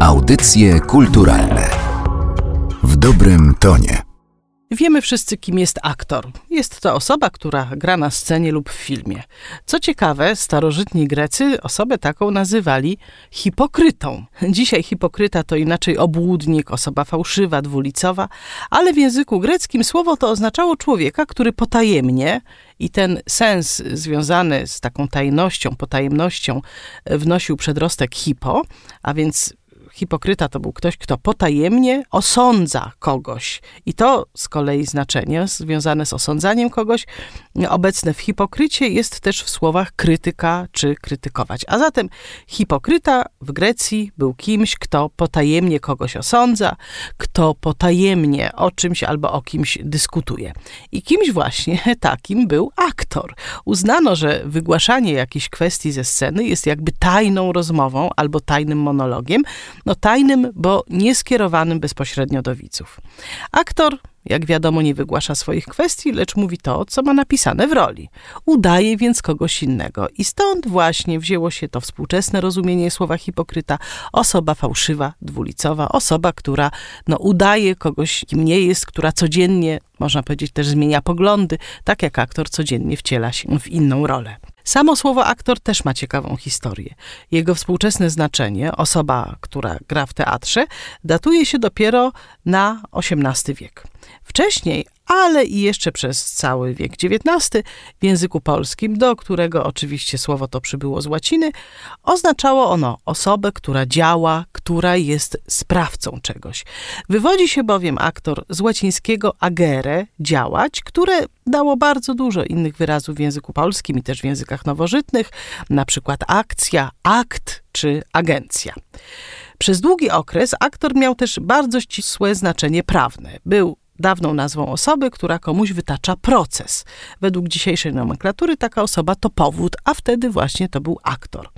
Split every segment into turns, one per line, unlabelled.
Audycje kulturalne w dobrym tonie.
Wiemy wszyscy, kim jest aktor. Jest to osoba, która gra na scenie lub w filmie. Co ciekawe, starożytni Grecy osobę taką nazywali hipokrytą. Dzisiaj hipokryta to inaczej obłudnik, osoba fałszywa, dwulicowa, ale w języku greckim słowo to oznaczało człowieka, który potajemnie i ten sens związany z taką tajnością, potajemnością wnosił przedrostek hipo, a więc Hipokryta to był ktoś, kto potajemnie osądza kogoś. I to z kolei znaczenie związane z osądzaniem kogoś, obecne w hipokrycie, jest też w słowach krytyka czy krytykować. A zatem hipokryta w Grecji był kimś, kto potajemnie kogoś osądza, kto potajemnie o czymś albo o kimś dyskutuje. I kimś właśnie takim był aktor. Uznano, że wygłaszanie jakiejś kwestii ze sceny jest jakby tajną rozmową albo tajnym monologiem, no tajnym, bo nie skierowanym bezpośrednio do widzów. Aktor, jak wiadomo, nie wygłasza swoich kwestii, lecz mówi to, co ma napisane w roli. Udaje więc kogoś innego. I stąd właśnie wzięło się to współczesne rozumienie słowa hipokryta. Osoba fałszywa, dwulicowa, osoba, która no, udaje kogoś, kim nie jest, która codziennie, można powiedzieć, też zmienia poglądy, tak jak aktor codziennie wciela się w inną rolę. Samo słowo aktor też ma ciekawą historię. Jego współczesne znaczenie, osoba, która gra w teatrze, datuje się dopiero na XVIII wiek. Wcześniej ale i jeszcze przez cały wiek XIX w języku polskim, do którego oczywiście słowo to przybyło z łaciny, oznaczało ono osobę, która działa, która jest sprawcą czegoś. Wywodzi się bowiem aktor z łacińskiego agere, działać, które dało bardzo dużo innych wyrazów w języku polskim i też w językach nowożytnych, na przykład akcja, akt czy agencja. Przez długi okres aktor miał też bardzo ścisłe znaczenie prawne. Był dawną nazwą osoby, która komuś wytacza proces. Według dzisiejszej nomenklatury taka osoba to powód, a wtedy właśnie to był aktor.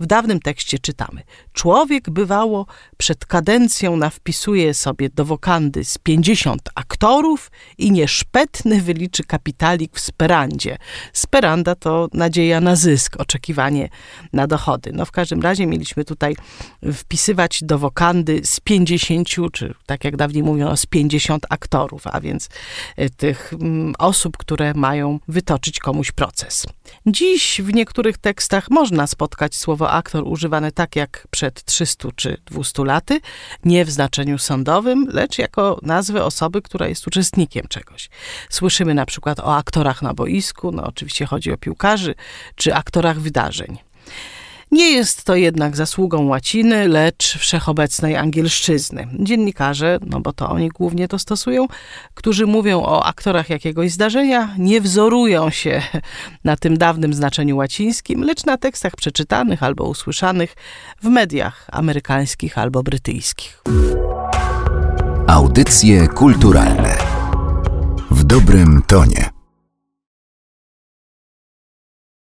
W dawnym tekście czytamy: Człowiek bywało przed kadencją nawpisuje sobie do wokandy z 50 aktorów i nieszpetny wyliczy kapitalik w sperandzie. Speranda to nadzieja na zysk, oczekiwanie na dochody. No w każdym razie mieliśmy tutaj wpisywać do wokandy z 50, czy tak jak dawniej mówiono, z 50 aktorów a więc y, tych mm, osób, które mają wytoczyć komuś proces. Dziś w niektórych tekstach można spotkać słowo aktor używane tak jak przed 300 czy 200 laty, nie w znaczeniu sądowym, lecz jako nazwę osoby, która jest uczestnikiem czegoś. Słyszymy na przykład o aktorach na boisku, no oczywiście chodzi o piłkarzy, czy aktorach wydarzeń. Nie jest to jednak zasługą łaciny, lecz wszechobecnej angielszczyzny. Dziennikarze, no bo to oni głównie to stosują, którzy mówią o aktorach jakiegoś zdarzenia, nie wzorują się na tym dawnym znaczeniu łacińskim, lecz na tekstach przeczytanych albo usłyszanych w mediach amerykańskich albo brytyjskich.
Audycje kulturalne w dobrym tonie.